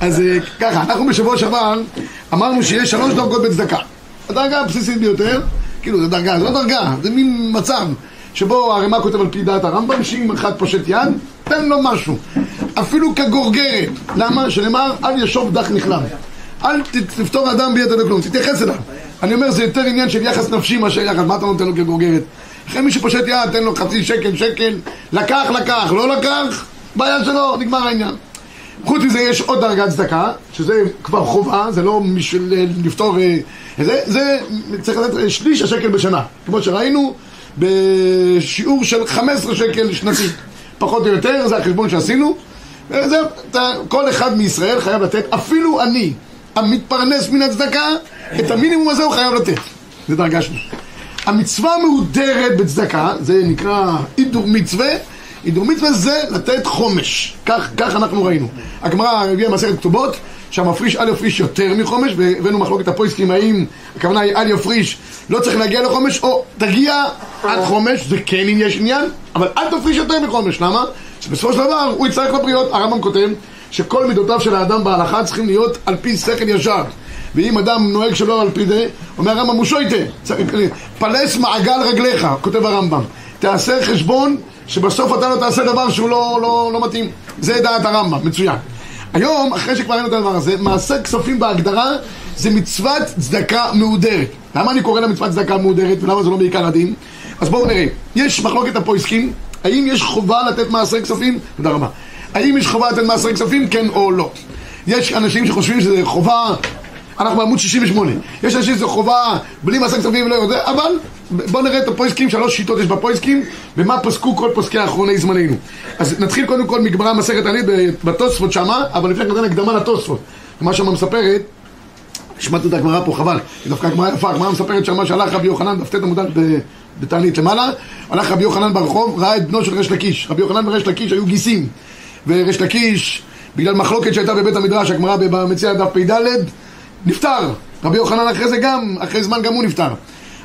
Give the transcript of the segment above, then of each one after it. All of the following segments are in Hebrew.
אז אה, ככה, אנחנו בשבוע שעבר אמרנו שיש שלוש דרגות בצדקה. הדרגה הבסיסית ביותר, כאילו זה דרגה, זה לא דרגה, זה מין מצב שבו הרמ"א כותב על פי דעת הרמב"ם שאם אחד פושט יד, תן לו משהו. אפילו כגורגרת. למה? שנאמר, אל ישוב דח נכלם. אל תפתור אדם ביתר בכלום, תתייחס אליו. אני אומר, זה יותר עניין של יחס נפשי מאשר יחס, מה אתה נותן לו כגורגרת? אחרי מי שפושט יד, תן לו חצי שקל, שקל, לקח, לקח, לא לקח, בעיה שלו, נגמר העניין. חוץ מזה יש עוד דרגת צדקה, שזה כבר חובה, זה לא בשביל אה, לפתור... אה, זה, זה צריך לתת אה, שליש השקל בשנה, כמו שראינו בשיעור של 15 שקל שנתי, פחות או יותר, זה החשבון שעשינו. וזה, אתה, כל אחד מישראל חייב לתת, אפילו אני, המתפרנס מן הצדקה, את המינימום הזה הוא חייב לתת. זה דרגה שנייה. המצווה המהודרת בצדקה, זה נקרא הידור מצווה, הידור מצווה זה לתת חומש, כך, כך אנחנו ראינו. הגמרא הביאה מסכת כתובות, שהמפריש אל יפריש יותר מחומש, והבאנו מחלוקת הפויסקים האם הכוונה היא אל יפריש, לא צריך להגיע לחומש, או תגיע עד חומש, זה כן אם יש עניין, אבל אל תפריש יותר מחומש, למה? שבסופו של דבר הוא יצטרך לבריאות, הרמב"ם כותב שכל מידותיו של האדם בהלכה צריכים להיות על פי שכל ישר. ואם אדם נוהג שלא על פי זה, אומר הרמב"ם מושויטה, פלס מעגל רגליך, כותב הרמב"ם. תעשה חשבון שבסוף אתה לא תעשה דבר שהוא לא, לא, לא מתאים. זה דעת הרמב"ם, מצוין. היום, אחרי שכבר ראינו את הדבר הזה, מעשה כספים בהגדרה זה מצוות צדקה מהודרת. למה אני קורא לה מצוות צדקה מהודרת ולמה זה לא בעיקר הדין? אז בואו נראה. יש מחלוקת הפויסקים, האם יש חובה לתת מעשי כספים? תודה רבה. האם יש חובה לתת מעשי כספים? כן או לא. יש אנשים שחושבים שזה חובה אנחנו בעמוד 68. יש אנשים שזה חובה בלי מעשה כספים ולא יודע, אבל בואו נראה את הפויסקים, שלוש שיטות יש בפויסקים, ומה פסקו כל פוסקי האחרוני זמננו. אז נתחיל קודם כל מגמרא מסכת ענית בתוספות שמה, אבל לפני כן הקדמה לתוספות. מה שמה מספרת, שמעתי את הגמרא פה, חבל, היא דווקא הגמרא יפה, הגמרא מספרת שמה שהלך רבי יוחנן, דף ט עמוד בתענית למעלה, הלך רבי יוחנן ברחוב, ראה את בנו של ריש לקיש. רבי יוחנן וריש לקיש היו גיסים, וריש לקיש, בגלל מחלוקת שהייתה בבית המדרש, הגמרא במציע דף פ"ד, נפטר. רבי יוחנן אחרי זה גם, אחרי זמן גם הוא נפטר.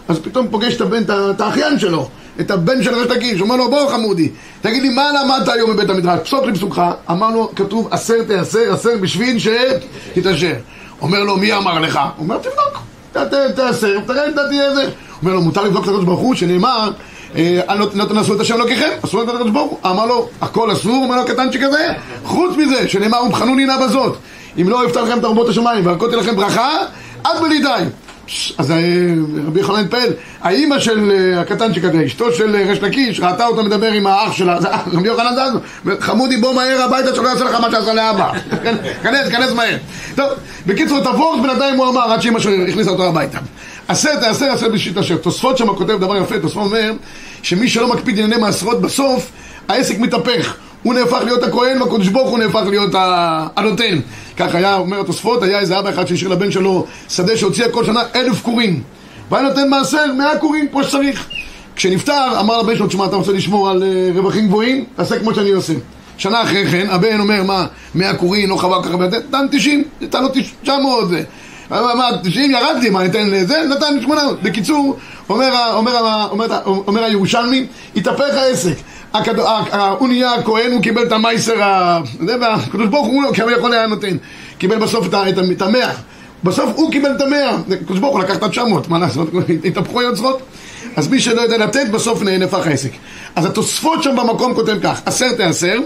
אז פתאום פוגש את הבן, את האחיין שלו, את הבן של ריש לקיש, אומר לו, בוא חמודי, תגיד לי, מה למדת היום בבית המדרש? פסוק לפסוקך, אמר לו, כתוב, עשר תעשר, עשר בשביל שתתעשר. אומר לו, מי אמר לך? אומר, תבדוק, תעשר, תראה אם אתה תהיה איזה. אומר לו, מותר לבדוק את הקדוש ברוך הוא, שנאמר, לא תנסו את השם אלוקיכם, אסור לתת לקדוש ברוך הוא. אמר לו, הכל אסור, אומר לו, קטנצ'יק הזה, חוץ מזה, שנאמר, ובחנוני נא בזאת. אם לא יפתח לכם את ארובות השמיים והרקותי לכם ברכה, עד בלי די. אז רבי יוחנן פאל, האימא של הקטנצ'יק הזה, אשתו של ריש לקיש, ראתה אותו מדבר עם האח שלה, רבי יוחנן דאז, חמודי בוא מהר הביתה שלא יעשה לך מה שעשה לאבא. כנס, כנס מהר. טוב, בקיצור, תבור בינתיים הוא אמר, עד שאימא שלו הכניסה אותו הביתה. עשה תעשה, עשה בשיט אשר. תוספות שם כותב דבר יפה, תוספות אומר, שמי שלא מקפיד ענייני מעשרות בסוף, העסק מתהפך. הוא נהפך להיות הכהן והקדוש ברוך הוא נהפך להיות הנותן. כך היה, אומר התוספות, היה איזה אבא אחד שהשאיר לבן שלו שדה שהוציאה כל שנה אלף כורים. והיה נותן מעשר, מאה כורים כמו שצריך. כשנפטר, אמר לבן שלו, תשמע, אתה רוצה לשמור על uh, רווחים גבוהים? תעשה כמו שאני עושה. שנה אחרי כן, הבן אומר, מה, מאה כורים, לא חבל ככה, נתן תשעים, נתן לו תשע מאות. מה, תשעים ירדתי, מה, ניתן לזה? נתן שמונה מאות. בקיצור, אומר הירושלמי, התהפך העסק. הוא נהיה הכהן, הוא קיבל את המייסר, והקדוש ברוך הוא כמה יכול היה נותן, קיבל בסוף את המאה, בסוף הוא קיבל את המאה, הקדוש ברוך הוא לקח את התשע מאות, מה לעשות, התהפכו היוצרות, אז מי שלא יודע לתת, בסוף נהפך העסק. אז התוספות שם במקום כותב כך, עשר תעשר,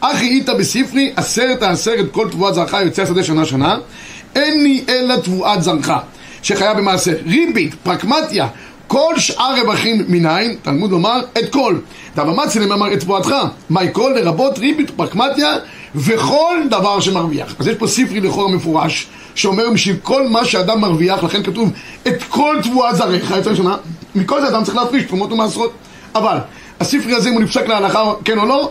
אחי איתה בספרי, עשר תעשר את כל תבואת זרעך יוצא השדה שנה שנה, אין לי אלא תבואת זרעך, שחיה במעשר, ריבית, פרקמטיה, כל שאר רווחים מניין, תלמוד לומר, את כל. דבמצלם אמר את תבואתך, מהי כל לרבות ריבית פרקמטיה וכל דבר שמרוויח. אז יש פה ספרי לכאורה מפורש, שאומר בשביל כל מה שאדם מרוויח, לכן כתוב את כל תבואת זרעך, יצא שנה, מכל זה אדם צריך להפריש תרומות ומעשרות. אבל, הספרי הזה אם הוא נפסק להלכה, כן או לא?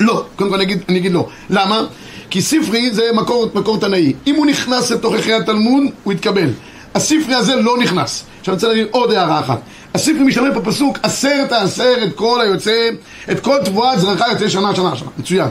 לא. קודם כל אני אגיד, אני אגיד לא. למה? כי ספרי זה מקור, מקור תנאי. אם הוא נכנס לתוך ערכי התלמוד, הוא יתקבל. הספרי הזה לא נכנס. עכשיו אני רוצה להגיד עוד הערה אחת. הספרי משתמש בפסוק עשר תעשר את כל היוצא, את כל תבואת זרעך יוצא שנה שנה שנה. מצוין.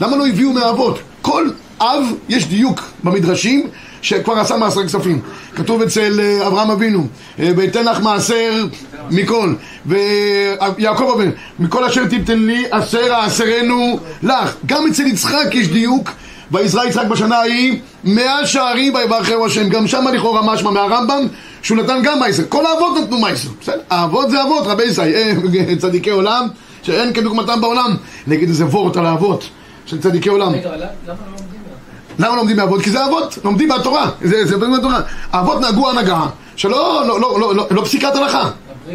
למה לא הביאו מהאבות? כל אב יש דיוק במדרשים שכבר עשה מעשר כספים. כתוב אצל אברהם אבינו, ויתן לך מעשר מכל. ויעקב אבינו, מכל אשר תיתן לי עשר העשרנו לך. גם אצל יצחק יש דיוק ויזרע יצחק בשנה ההיא מאה שערים ויברכהו השם. גם שם לכאורה משמע מהרמב"ם שהוא נתן גם מייסר. כל האבות נתנו מייסר. בסדר? האבות זה אבות, רבי ישראל, אה, צדיקי עולם, שאין כדוגמתם בעולם. נגיד איזה וורט על האבות של צדיקי עולם. רגע, למה לא לומדים מהפה? למה לומדים מאבות? כי זה אבות, לומדים מהתורה. זה זה לומדים מהתורה. האבות נהגו הנהגה שלא לא, לא, לא, לא, לא פסיקת הלכה. לא...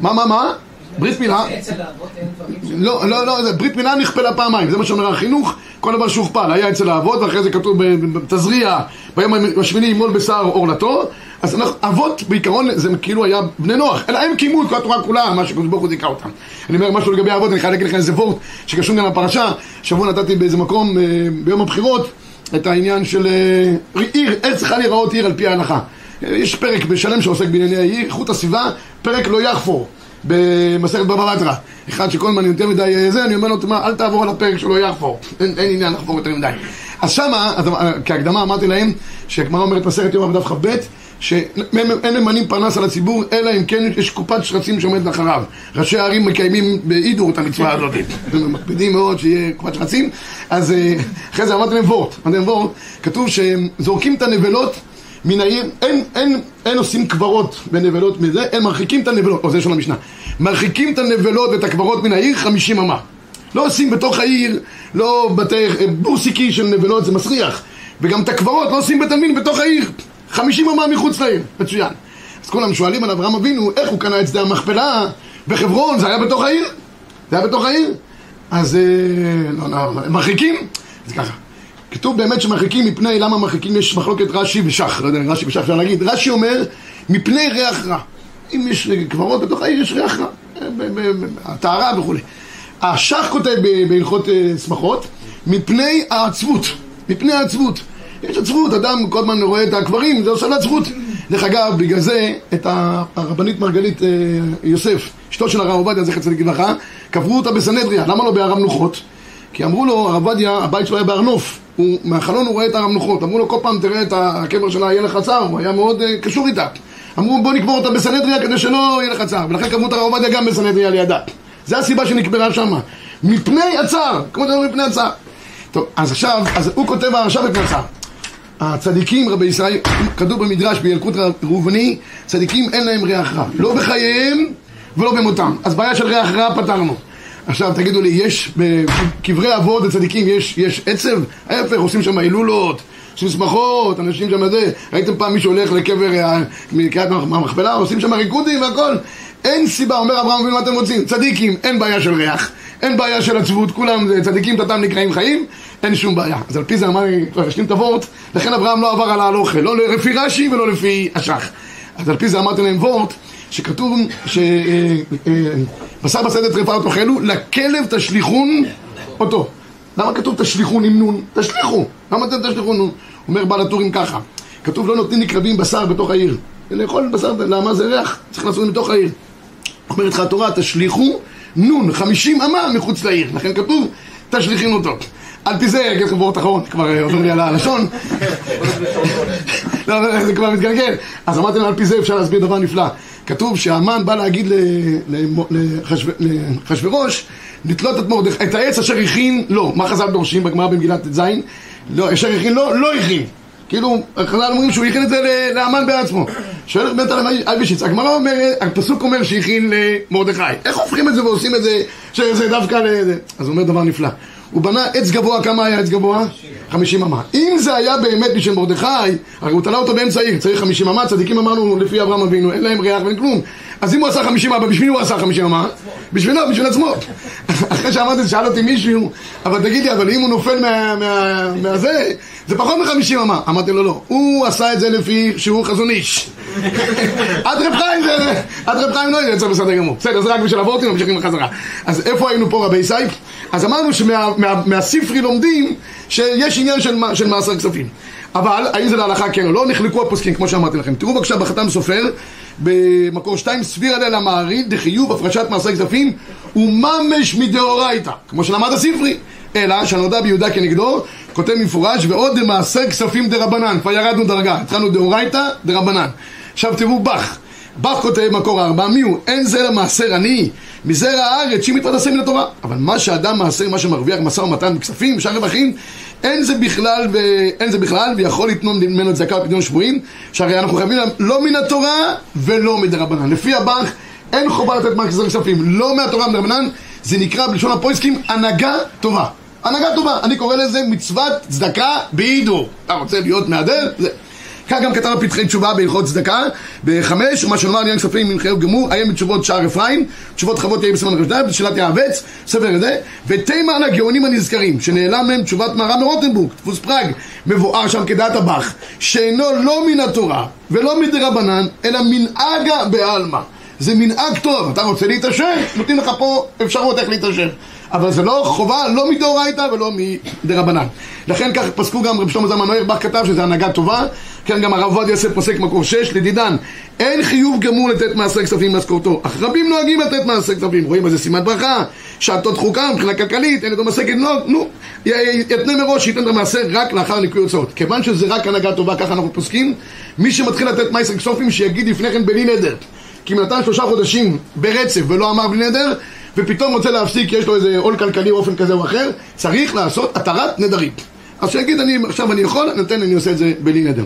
מה, מה, מה? ברית מילה? לא, לא, לא, ברית מילה נכפלה פעמיים, זה מה שאומר החינוך, כל דבר שהוכפל, היה אצל האבות, ואחרי זה כתוב בתזריע, ביום השמיני ימול בשר עורלתו, אז אנחנו, אבות בעיקרון זה כאילו היה בני נוח, אלא הם קיימו את כל התורה כולה, מה שקדוש ברוך הוא זיכה אותם. אני אומר משהו לגבי האבות, אני חייב להגיד לכם איזה וורט שקשור גם לפרשה, שבוע נתתי באיזה מקום אה, ביום הבחירות את העניין של אה, עיר, איך צריכה להיראות עיר על פי ההלכה. יש פרק בשלם שעוסק בענייני העיר, איכות הסביבה, פרק לא יחפור. במסכת בבא בתרא. אחד שכל הזמן יותר מדי אה, זה, אני אומר לו, תשמע, אל תעבור על הפרק שלו יחפור. אין, אין עניין לחפור יותר מדי. אז שמה, אז, אה, כהקדמה אמרתי להם, שהגמרא אומרת מסכת יום בדף כ"ב, שאין ממנים פרנס על הציבור, אלא אם כן יש קופת שרצים שעומדת אחריו. ראשי הערים מקיימים בהידור את המצווה הזאת. הם מקפידים מאוד שיהיה קופת שרצים. אז אה, אחרי זה אמרתי להם וורט. אמרתי להם וורט, כתוב שהם זורקים את הנבלות מן העיר, אין, אין, אין עושים קברות בנבלות מזה, הם מרחיקים את הנבלות, או זה של המשנה, מרחיקים את הנבלות ואת הקברות מן העיר חמישים אמה. לא עושים בתוך העיר, לא בתי, בורסיקי של נבלות, זה מסריח. וגם את הקברות לא עושים בית עלמין בתוך העיר, חמישים אמה מחוץ לעיר, מצוין. אז כולם שואלים על אברהם אבינו, איך הוא קנה את שדה המכפלה בחברון, זה היה בתוך העיר? זה היה בתוך העיר? אז אה, לא, לא, מרחיקים? אז ככה. כתוב באמת שמרחיקים מפני, למה מרחיקים? יש מחלוקת רש"י ושח, לא יודע רש"י ושח אפשר להגיד. רש"י אומר, מפני ריח רע. אם יש קברות בתוך העיר, יש ריח רע. ב- הטהרה וכולי. השח כותב בהלכות אה, שמחות, מפני העצבות. מפני העצבות. יש עצבות, אדם כל הזמן רואה את הקברים, זה עושה לו עצבות. דרך אגב, בגלל זה, את הרבנית מרגלית אה, יוסף, אשתו של הרב עובדיה, זכר צדיק לברכה, קברו אותה בסנהדריה. למה לא בהר המנוחות? כי אמרו לו, הרב עובדיה, הבית שלו היה בהר נוף, הוא, מהחלון הוא רואה את הר המנוחות, אמרו לו כל פעם תראה את הקבר שלה יהיה לך צער, הוא היה מאוד uh, קשור איתה. אמרו בוא נקבור אותה בסנהדריה כדי שלא יהיה לך צער, ולכן קברו את הרב עובדיה גם בסנהדריה לידה. זה הסיבה שנקברה שמה. מפני הצער, כמו שאומרים מפני הצער. טוב, אז עכשיו, אז הוא כותב הרשע מפני הצער. הצדיקים, רבי ישראל, כתוב במדרש בילקוט ראובני, צדיקים אין להם ריח רע, לא בחייהם ולא במותם. אז בעיה של ריח רע פתרנו. עכשיו תגידו לי, יש בקברי אבות וצדיקים יש, יש עצב? ההפך, עושים שם הילולות, עושים שמחות, אנשים שם זה. ראיתם פעם מישהו הולך לקבר אה, מקריאת המכפלה, עושים שם ריקודים והכל? אין סיבה, אומר אברהם אבינו, מה אתם רוצים? צדיקים, אין בעיה של ריח, אין בעיה של עצבות, כולם זה צדיקים תתם נקראים חיים, אין שום בעיה. אז על פי זה אמר, כבר השלים את הוורט, לכן אברהם לא עבר על ההלוכה, לא לפי רש"י ולא לפי השח. אז על פי זה אמרתי להם וורט, שכתוב שבשר בשדה טרפה לא תאכלו, לכלב תשליכון אותו. למה כתוב תשליכון עם נון? תשליכו. למה אתם תשליכו נון? אומר בעל הטורים ככה, כתוב לא נותנים לקרבים בשר בתוך העיר. לאכול בשר, למה זה ריח? צריך לעשות מתוך העיר. אומרת לך התורה, תשליכו נון, חמישים אמה מחוץ לעיר. לכן כתוב, תשליכין אותו. על פי זה, אגיד לכם וורט אחרון, כבר אה, עובר לי על הלשון. לא, זה כבר מתגלגל. אז על פי זה אפשר להסביר דבר נפלא. כתוב שהמן בא להגיד לאחשוורוש לתלות את מרדכי, את העץ אשר הכין לו. מה חז"ל דורשים בגמרא במגילת ט"ז? לא, אשר הכין לו, לא הכין. כאילו, חז"ל אומרים שהוא הכין את זה לאמן בעצמו. שואל בית אלבישיץ, הגמרא אומרת, הפסוק אומר שהכין למרדכי. איך הופכים את זה ועושים את זה, שזה דווקא לזה? אז הוא אומר דבר נפלא. הוא בנה עץ גבוה, כמה היה עץ גבוה? חמישים אמה. אם זה היה באמת בשביל מרדכי, הרי הוא תלה אותו באמצע העיר, צריך חמישים אמה, צדיקים אמרנו לפי אברהם אבינו, אין להם ריח ואין כלום. אז אם הוא עשה חמישים אמה, בשביל הוא עשה חמישים אמה? בשבילו, בשביל עצמו. אחרי שאמרתי, שאל אותי מישהו, אבל תגיד לי, אבל אם הוא נופל מהזה, זה פחות מחמישים אמה. אמרתי לו, לא, הוא עשה את זה לפי שהוא חזון איש. עד רב חיים זה, עד רב חיים לא יצא בסדר גמור. בסדר, זה רק בשביל אבורטים, ממשיכים בחזרה. אז איפה היינו פה רבי סייף? אז אמרנו שמהספרי לומדים שיש עניין של מעשר כספים. אבל האם זה להלכה כן או לא, נחלקו הפוסקים כמו שאמרתי לכם. תראו בבקשה בחתם סופר, במקור שתיים, סביר עליה למעריד דחיוב הפרשת מעשר כספים וממש מדאורייתא, כמו שלמד הספרי. אלא שנודע ביהודה כנגדו, כותב מפורש, ועוד מעשר כספים דרבנן, כבר ירדנו דרגה, התחלנו דאורייתא דרבנן. עכשיו תראו בך, בך כותב מקור ארבע, מי הוא? אין זרע מעשר עני, מזרע הארץ, שהיא מתפרנסה מן התורה. אבל מה שאדם מעשר, מה שמרוויח משא ומתן בכספים, שאר רווחים, אין זה בכלל, ו... אין זה בכלל, ויכול לתנון ממנו צדקה ופדיון שבויים, שהרי אנחנו חייבים להם לא מן התורה ולא מדרבנן. לפי הבנק, אין חובה לתת מחזר כספים, לא מהתורה ומדרבנן, זה נקרא בלשון הפויסקים הנהגה טובה. הנהגה טובה, אני קורא לזה מצוות צדקה בהידור. אתה רוצה להיות מהדר? זה. כך גם כתב הפתחי תשובה בהלכות צדקה בחמש, ומה שנאמר עניין כספים ממחייב גמור, עיין בתשובות שער אפרים, תשובות חוות יהיה בסימן רשת, בשאלת יעבץ, ספר זה, ותימן הגאונים הנזכרים, שנעלם מהם תשובת מהר"ם מרוטנבורג, דפוס פראג, מבואר שם כדעת הבח, שאינו לא מן התורה ולא מדרבנן, אלא מנהגה בעלמא. זה מנהג טוב, אתה רוצה להתעשר? נותנים לך פה אפשרות איך להתעשר. אבל זה לא חובה, לא מדאורייתא ולא מדרבנן. לכן כך פסקו גם רב שלמה זלמן נוירבך כתב שזה הנהגה טובה, כן גם הרב עובדיה יוסף פוסק מקור שש, לדידן, אין חיוב גמור לתת מעשר כספים במשכורתו, אך רבים נוהגים לתת מעשר כספים, רואים בזה סימן ברכה, שעתו דחוקה מבחינה כלכלית, אין את המסקת, לא, נו, יתנה מראש שייתן את המעשר רק לאחר ניקוי הוצאות. כיוון שזה רק הנהגה טובה, ככה אנחנו פוסקים, מי שמתחיל לתת מעשר כספים שיגיד לפני כן בלי נדר. כי אם נתן שלושה חודשים ברצף ולא אמר בלי נדר, ופתאום רוצה להפסיק, יש לו איזה עול כלכלי באופן כזה או אחר, צריך לעשות התרת נדרים. אז שיגיד, אני, עכשיו אני יכול, נותן, אני עושה את זה בלי נדר.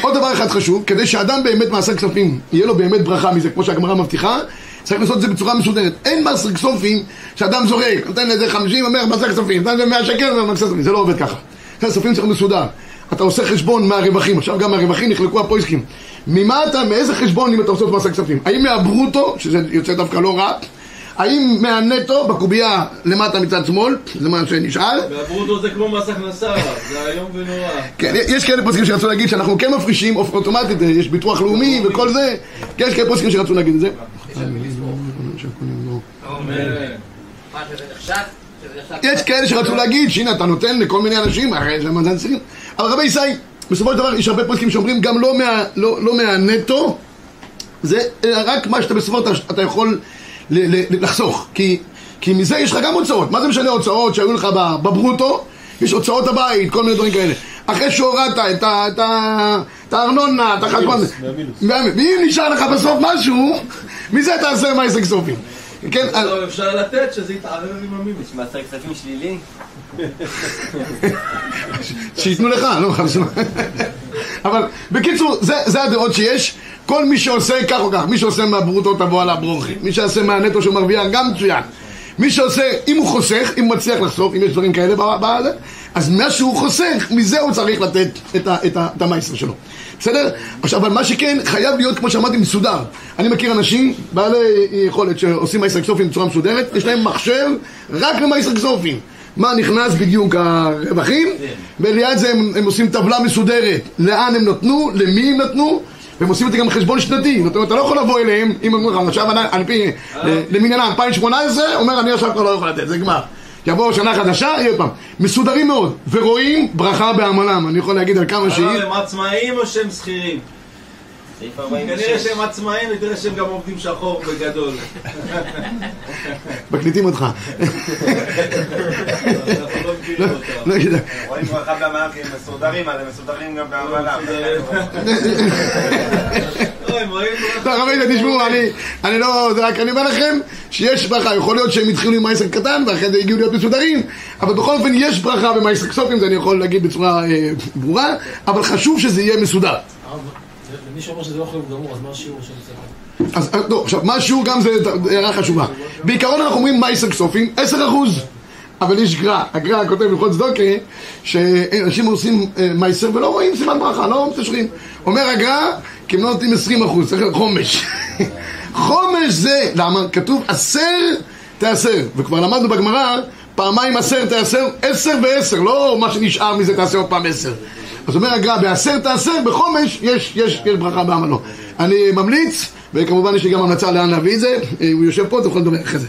עוד דבר אחד חשוב, כדי שאדם באמת מעשר כספים, יהיה לו באמת ברכה מזה, כמו שהגמרא מבטיחה, צריך לעשות את זה בצורה מסודרת. אין מעשר כספים שאדם זורק, נותן לזה חמישים, אומר מעשר כספים, נותן לזה מאה שקל, אומר מעשר כספים, זה לא עובד ככה. מעשר כספים צריך מסודר. אתה עושה חשבון מהרווחים, עכשיו גם מהרווחים נחלקו הפויסקים. ממה אתה, מאיזה חשבון אם אתה עושה את מעשר כספים? האם מהברוטו, שזה יוצא דווקא לא רע, האם מהנטו, בקובייה למטה מצד שמאל, זה מה שנשאל. והברוטו זה כמו מס הכנסה, זה איום ונורא. כן, יש כאלה פוסקים שרצו להגיד שאנחנו כן מפרישים אוטומטית, יש ביטוח לאומי וכל זה, יש כאלה פוסקים שרצו להגיד את זה. יש כאלה שרצו להגיד שהנה אתה נותן לכל מיני אנשים, הרי זה מאזן סירים. אבל רבי ישי, בסופו של דבר יש הרבה פוסקים שאומרים גם לא, לא, לא מהנטו, זה רק מה שאתה בסופו אתה יכול לחסוך, כי, כי מזה יש לך גם הוצאות. מה זה משנה הוצאות שהיו לך בברוטו? יש הוצאות הבית, כל מיני דברים כאלה. אחרי שהורדת את, הארנונה, את החשבון, ואם נשאר לך בסוף משהו, מזה תעשה מה עסק סופים. כן, אפשר לתת שזה יתערב עם המינוס. מעשר כספים שלילי? שייתנו לך, לא חשוב. אבל בקיצור, זה, זה הדעות שיש. כל מי שעושה כך או כך, מי שעושה מהברוטו תבוא על הברוכי, מי שעושה מהנטו שהוא מרוויח גם מצוין. מי שעושה, אם הוא חוסך, אם הוא מצליח לחסוך, אם יש דברים כאלה בזה, אז מה שהוא חוסך, מזה הוא צריך לתת את, ה, את, ה, את המייסר שלו. בסדר? עכשיו, אבל מה שכן, חייב להיות, כמו שאמרתי, מסודר. אני מכיר אנשים, בעלי יכולת, שעושים מייסר כסופים בצורה מסודרת, יש להם מחשב רק למייסר כסופים. מה נכנס בדיוק הרווחים, וליד זה הם, הם עושים טבלה מסודרת, לאן הם נתנו, למי הם נתנו, והם עושים את זה גם חשבון שנתי, זאת אומרת, אתה לא יכול לבוא אליהם, אם אומרים לך, עכשיו על פי, למניינם 2018, אומר, אני עכשיו כבר לא יכול לתת, זה גמר. יבואו שנה חדשה, יהיה פעם. מסודרים מאוד, ורואים ברכה בעמלם, אני יכול להגיד על כמה שהיא. הם עצמאים או שהם שכירים? כנראה שהם עצמאים, ותראה שהם גם עובדים שחור בגדול. מקליטים אותך. רואים ברכה בעמלם כי הם מסודרים, אז הם מסודרים גם בעמלם. טוב, רבי, תשמעו, אני לא, זה רק אני אומר לכם שיש ברכה, יכול להיות שהם התחילו עם מייסר קטן ואחרי זה הגיעו להיות מסודרים, אבל בכל אופן יש ברכה במייסר כסופים, זה אני יכול להגיד בצורה ברורה, אבל חשוב שזה יהיה מסודר. מי שאומר שזה לא להיות גמור, אז מה השיעור של זה? אז לא, עכשיו, מה השיעור גם זה הערה חשובה. בעיקרון אנחנו אומרים מייסר כסופים, 10 אחוז. אבל יש גרע, הגרע כותב בלכות צדוקה שאנשים עושים מייסר ולא רואים סימן ברכה, לא מתשרים. אומר הגרע, כי הם לא נותנים 20 אחוז, צריך חומש. חומש זה, למה? כתוב עשר תעשר, וכבר למדנו בגמרא, פעמיים עשר תעשר, עשר ועשר, לא מה שנשאר מזה תעשה עוד פעם עשר. אז אומר הגר"א, בעשר תעשר, בחומש יש, יש, יש ברכה בעמלו. אני ממליץ, וכמובן יש לי גם המלצה לאן להביא את זה, הוא יושב פה, אתה יכול לדבר אחרי זה.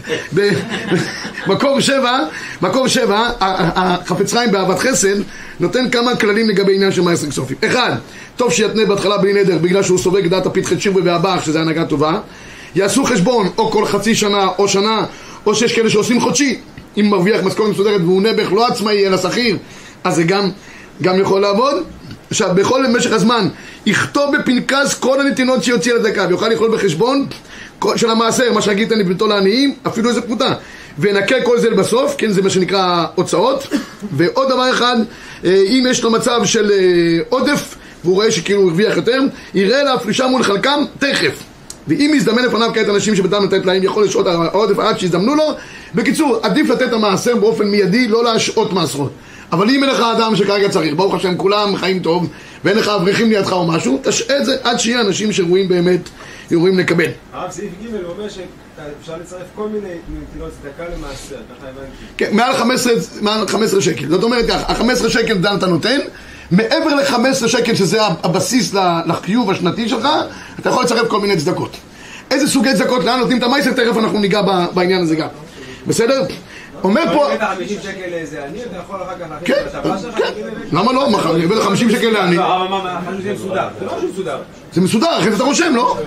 במקור שבע, מקור שבע, החפץ חיים באהבת חסד, נותן כמה כללים לגבי עניין של מעשר כסופים. אחד, טוב שיתנה בהתחלה בלי נדר, בגלל שהוא סובג דעת הפתחת שיבוי והבח, שזה הנהגה טובה. יעשו חשבון, או כל חצי שנה, או שנה, או שיש כאלה שעושים חודשי. אם מרוויח משכורת מסודרת והוא נעבך לא עצמאי אלא שכיר, אז זה גם, גם יכול לעבוד. עכשיו, בכל משך הזמן, יכתוב בפנקס כל הנתינות שיוציא לדקה, ויוכל לכלול בחשבון של המעשר, מה שהגיד אני ביתו לעניים, אפילו איזה פרוטה. ונקה כל זה לבסוף, כן, זה מה שנקרא הוצאות. ועוד דבר אחד, אה, אם יש לו מצב של אה, עודף, והוא רואה שכאילו הוא הרוויח יותר, יראה להפרישה מול חלקם תכף. ואם יזדמן לפניו כעת אנשים שבדם לתת להם, יכול לשעות העודף עד שיזדמנו לו. בקיצור, עדיף לתת את המעשר באופן מיידי, לא להשעות מעשרות. אבל אם אין לך אדם שכרגע צריך, ברוך השם, כולם חיים טוב, ואין לך אברכים לידך או משהו, תשעה את זה עד שיהיה אנשים שראויים באמת, ראויים לקבל. הרב סעיף ג' הוא אומר שאפשר לצרף כל מיני נתינות צדקה למעשר, ככה הבנתי. כן, מעל 15, מעל 15 שקל. זאת אומרת ככה, ה-15 שקל זה אתה נותן, מעבר ל-15 שקל שזה הבסיס לחיוב השנתי שלך, אתה יכול לצרף כל מיני צדקות. איזה סוגי צדקות, לאן נותנים את המייסר, תכף אנחנו ניגע בעניין הזה גם. בסדר? אומר פה... אבל אם הבאת 50 שקל לאיזה עני, אתה יכול אחר כך להכניס כן? כן. למה לא? מה, אני אביא לך 50 שקל לעני. זה מסודר. זה אתה רושם, לא?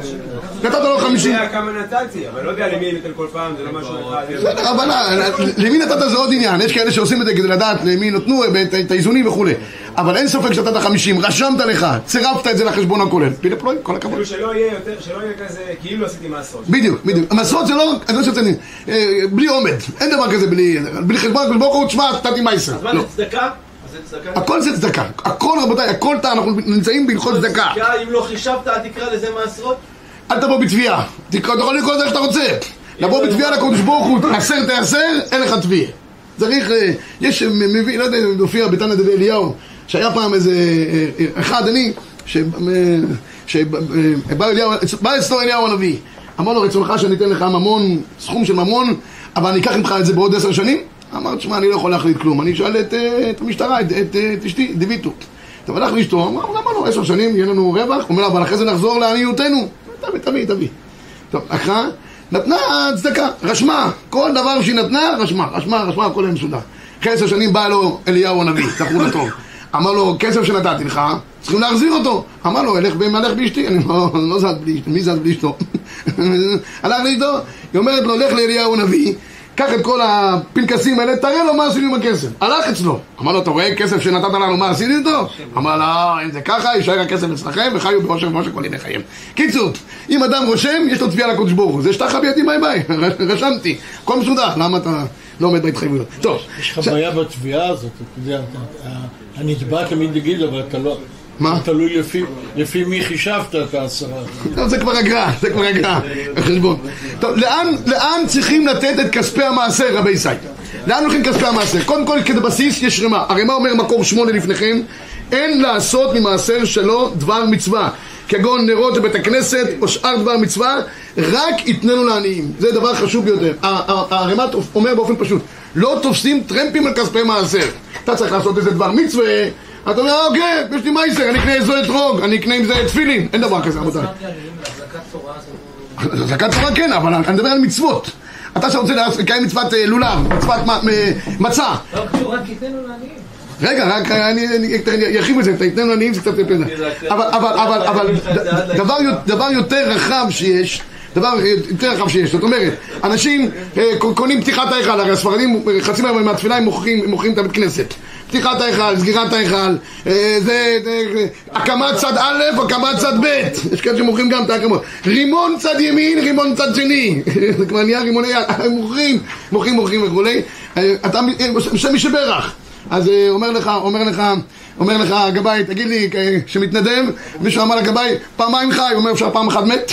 נתת לו אני 50. יודע כמה נתתי, אבל לא יודע למי אני נותן כל פעם, זה לא משהו אחד. בסדר, אבל אה, למי נתת זה עוד עניין, יש כאלה שעושים את זה כדי לדעת למי נתנו את- את האיזונים וכולי אבל אין ספק שנתת 50, רשמת לך, צירפת את זה לחשבון הכולל פילה פלוי, כל הכבוד כאילו שלא יהיה יותר, שלא יהיה כזה, כאילו עשיתי מעשרות. בדיוק, בדיוק. המסורת זה לא, אני לא לציין, אה, בלי עומד, אין דבר כזה בלי, בלי חשבון, תשמע, נתתי מייסר. אז מה לא. זה צדקה? הכל זה צדקה, הכל רבותיי, הכל, אנחנו נמצאים בהלכות צדקה. אם לא חישבת, אל תקרא לזה מעשרות? אל תבוא בתביעה, אתה יכול לקרוא לזה איך שאתה רוצה. לבוא בתביעה לקדוש ברוך הוא, תעשר תעשר, אין לך תביעה. צריך, אה, יש, אה, מביא, לא יודע אם מופיע בתנא דבי אליהו, שהיה פעם איזה אה, אחד, אני, שבא אליהו, בא אצלו אליהו הנביא, אמר לו רצונך שאני אתן לך ממון, סכום של ממון, אבל אני אקח ממך את זה בעוד עשר שנים? אמר, תשמע, אני לא יכול להחליט כלום, אני אשאל את, אה, את המשטרה, את, את, את אשתי, דיוויטו. טוב, הלך לאשתו, אמר, למה לא, עשר שנים יהיה לנו רווח? הוא אומר אבל אחרי זה נחזור לעניותנו. תביא, תביא, תביא. טוב, לקחה, נתנה צדקה, רשמה, כל דבר שהיא נתנה, רשמה, רשמה, רשמה, הכל היה מסודר. אחרי עשר שנים בא לו אליהו הנביא, זכור לטוב. אמר לו, כסף שנתתי לך, צריכים להחזיר אותו. אמר לו, אלך במלך באשתי, אני לא, לא זז בלי אשתו, מי זז בלי אשתו? הלך לאשתו, היא אומרת לו, לך לאליהו הנביא, קח את כל הפנקסים האלה, תראה לו מה עשינו עם הכסף. הלך אצלו. אמר לו, אתה רואה כסף שנתת לנו, מה עשיתי איתו? אמר לו, אם זה ככה, יישאר הכסף אצלכם, וחיו באושר ובאושר כל ימי חייהם. קיצור, אם אדם רושם, יש לו תביעה לקדוש ברוך הוא. זה שטחה בידי ביי ביי, רשמתי. הכל מסודר, למה אתה לא עומד בהתחייבויות? טוב, יש לך בעיה בתביעה הזאת, אתה יודע, הנתבע תמיד יגיד, אבל אתה לא... מה? תלוי לפי- לפי מי חישבת את העשרה. זה כבר אגרה, זה כבר אגרה, בחשבון. טוב, לאן, לאן צריכים לתת את כספי המעשר, רבי ישראל? לאן הולכים כספי המעשר? קודם כל, כבסיס יש רמה. הרמה אומר מקור שמונה לפניכם, אין לעשות ממעשר שלו דבר מצווה. כגון נרות בבית הכנסת או שאר דבר מצווה, רק יתננו לעניים. זה דבר חשוב ביותר. ה- ה- הרמ"א אומר באופן פשוט, לא תופסים טרמפים על כספי מעשר. אתה צריך לעשות איזה דבר מצווה, אתה אומר, אוקיי, יש לי מייסר, אני אקנה איזה אתרוג, אני אקנה עם זה תפילין. אין דבר כזה, רבותיי. עניים להחזקת תורה כן, אבל אני מדבר על מצוות. אתה שרוצה לקיים מצוות אה, לולב, מצוות מ- מצה. לא קשור, רק תיתנו לעניים. רגע, רק אני ארחיב את זה, תתנו לעניים זה קצת יותר. אבל, אבל, אבל, אבל, דבר יותר רחב שיש, דבר יותר רחב שיש, זאת אומרת, אנשים אה, קונים פתיחת ההיכל, הרי הספרדים אה, חצי מה- מהתפילה הם מוכרים את הבית כנסת. פתיחת ההיכל, סגירת ההיכל, אה, זה, הקמת צד א', הקמת צד ב', יש כאלה שמוכרים גם את ההקמות. רימון צד ימין, רימון צד שני, זה כבר נהיה רימוני מוכרים, מוכרים, מוכרים וכולי. אה, אתה, אה, שם שברך. אז אומר לך, אומר לך, אומר לך הגבאי, תגיד לי, שמתנדב, מישהו אמר לגבאי, פעמיים חי, אומר אפשר פעם אחת מת?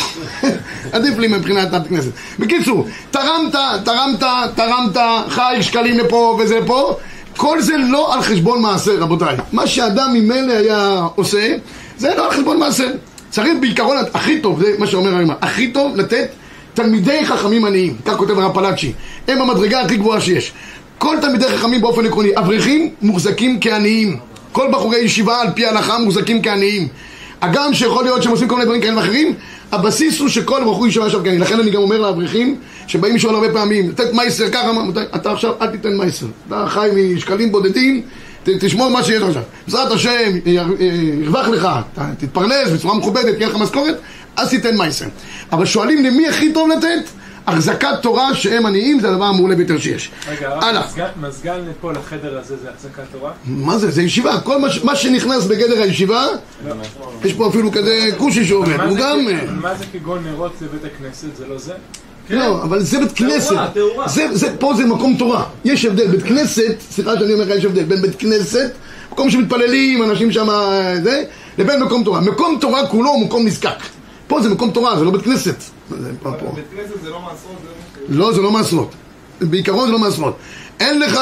עדיף לי מבחינת בית כנסת. בקיצור, תרמת, תרמת, תרמת, חי שקלים לפה וזה פה, כל זה לא על חשבון מעשר, רבותיי. מה שאדם ממילא היה עושה, זה לא על חשבון מעשר. צריך בעיקרון, הכי טוב, זה מה שאומר הרימה, הכי טוב לתת תלמידי חכמים עניים, כך כותב הרב פלאצ'י, הם המדרגה הכי גבוהה שיש. כל תלמידי חכמים באופן עקרוני, אברכים מוחזקים כעניים. כל בחורי ישיבה על פי ההלכה מוחזקים כעניים. הגם שיכול להיות שהם עושים כל מיני דברים כאלה ואחרים, הבסיס הוא שכל בחור ישיבה עכשיו כעני. לכן אני גם אומר לאברכים, שבאים לשאול הרבה פעמים, לתת מייסר ככה, אתה עכשיו אל תיתן מייסר. אתה חי משקלים בודדים, תשמור מה שיש עכשיו. בעזרת השם, יר- ירווח לך, תתפרנס בצורה מכובדת, תהיה לך משכורת, אז תיתן מייסר. אבל שואלים למי הכי טוב לתת? החזקת תורה שהם עניים זה הדבר המעולה ביותר שיש. רגע. מזגן- מזגן פה לחדר הזה זה החזקת תורה? מה זה? זה ישיבה. כל מה, שנכנס בגדר הישיבה, יש פה אפילו כזה כושי שעובד, הוא גם... אה, מה זה כגון נרות לבית הכנסת? זה לא זה? לא, אבל זה בית כנסת. פה זה מקום תורה. יש הבדל. בית כנסת, סליחה שאני אומר לך, יש הבדל בין בית כנסת, מקום שמתפללים, אנשים שם, אה, זה, לבין מקום תורה. מקום תורה כולו הוא מקום נזקק. פה זה מקום תורה, זה לא בית כנסת. בית כנסת זה לא מעשרות, לא לא, זה לא מעשרות. בעיקרון זה לא מעשרות. אין לך,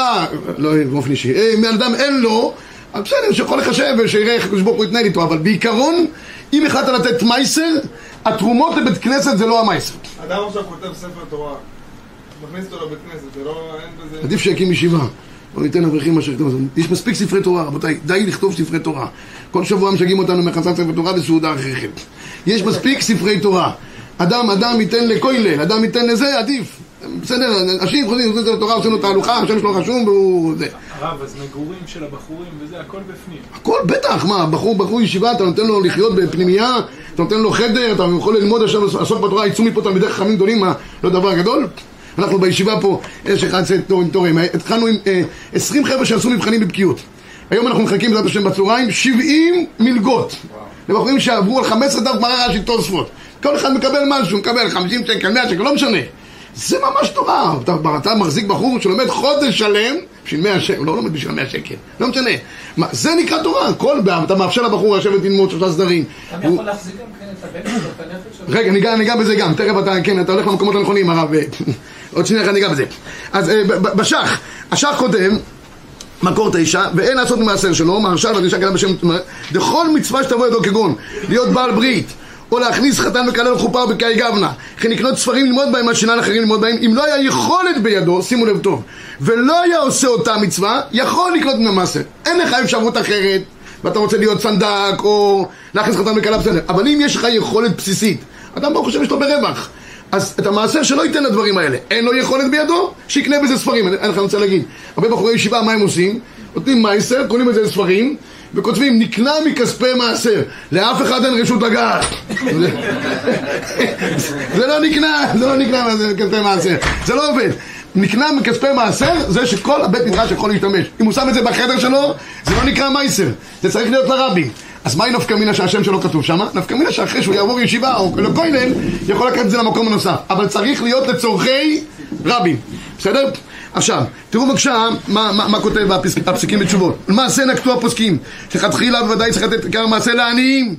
לא באופן אישי, אה, בן אדם אין לו, אז בסדר, שיכול לחשב ושיראה איך הקדוש ברוך הוא יתנהל איתו, אבל בעיקרון, אם החלטת לתת מייסר, התרומות לבית כנסת זה לא המייסר. אדם עכשיו כותב ספר תורה, מכניס אותו לבית כנסת, זה לא, אין בזה... עדיף שיקים ישיבה. לא ניתן אברכים מה שיכתוב. יש מספיק ספרי תורה, רבותיי, די לכתוב ספרי תורה. כל שבוע משגעים אותנו מחסת ספר תורה וסעודה אחרי כן. יש מספיק ספרי תורה. אדם, אדם ייתן לכולל, אדם ייתן לזה, עדיף. בסדר, אנשים חוזרים, זה לתורה, עושים לו תהלוכה, השם שלו רשום והוא... זה. הרב, אז מגורים של הבחורים וזה, הכל בפנים. הכל בטח, מה, בחור, בחור ישיבה, אתה נותן לו לחיות בפנימייה, אתה נותן לו חדר, אתה יכול ללמוד עכשיו, לעסוק בתורה, יצאו מפה תלמידי חכמים גדולים, מה, לא דבר גדול? אנחנו בישיבה פה, יש אחד עושה תורים תורים, התחלנו עם אה, 20 חבר'ה שעשו מבחנים בבקיאות. היום אנחנו מחכים בעזרת השם בצהריים 70 מלגות. לבחורים שעברו על 15 דף גמרא רש"י תוספות. כל אחד מקבל משהו, מקבל 50 שקל, 100 שקל, לא משנה. זה ממש תורה. אתה, אתה מחזיק בחור שלומד חודש שלם בשביל 100 שקל, לא לומד בשביל 100 שקל, לא משנה. מה, זה נקרא תורה. כל, אתה מאפשר לבחור לשבת ללמוד שלושה סדרים. אתה יכול להחזיק גם כן את הבן שלו, את הנפש שלו? רגע, ניגע, ניגע בזה גם, תכף אתה, כן, אתה הולך למקומות הנכונים, הרב, אה, עוד שנייה אחת ניגע בזה. אז אה, בשח, השח כותב, מקור תשע, ואין לעשות ממעשר שלו, מהרשע והדרישה כאלה בשם, דכל מצווה שתבוא ידו כגון, להיות בעל ברית, או להכניס חתן וכלה לחופה או בקאי גבנה, וכן לקנות ספרים ללמוד בהם, על שינן אחרים ללמוד בהם, אם לא היה יכולת בידו, שימו לב טוב, ולא היה עושה אותה מצווה, יכול לקנות המעשר. אין לך אפשרות אחרת, ואתה רוצה להיות סנדק, או להכניס חתן וכלה בסדר, אבל אם יש לך יכולת בסיסית, אדם ברוך השם יש לו ברווח. אז את המעשר שלא ייתן לדברים האלה. אין לו יכולת בידו, שיקנה בזה ספרים. אני אני רוצה להגיד, הרבה בחורי ישיבה, מה הם עושים? נותנים מעשר, קונים בזה ספרים, וכותבים, נקנה מכספי מעשר. לאף אחד אין רשות לגעת. זה- לא נקנה, זה לא נקנה מכספי מעשר. זה לא עובד. נקנה מכספי מעשר, זה שכל הבית מדרש יכול להשתמש. אם הוא שם את זה בחדר שלו, זה לא נקרא מייסר. זה צריך להיות לרבי. אז מהי נפקא מינה שהשם שלו כתוב שם? נפקא מינה שאחרי שהוא יעבור ישיבה או לכולל, יכול לקחת את זה למקום הנוסף. אבל צריך להיות לצורכי רבים. בסדר? עכשיו, תראו בבקשה מה, מה, מה כותב הפסק, הפסקים בתשובות. למעשה נקטו הפוסקים, שכתחילה בוודאי צריך לתת עיקר המעשה לעניים.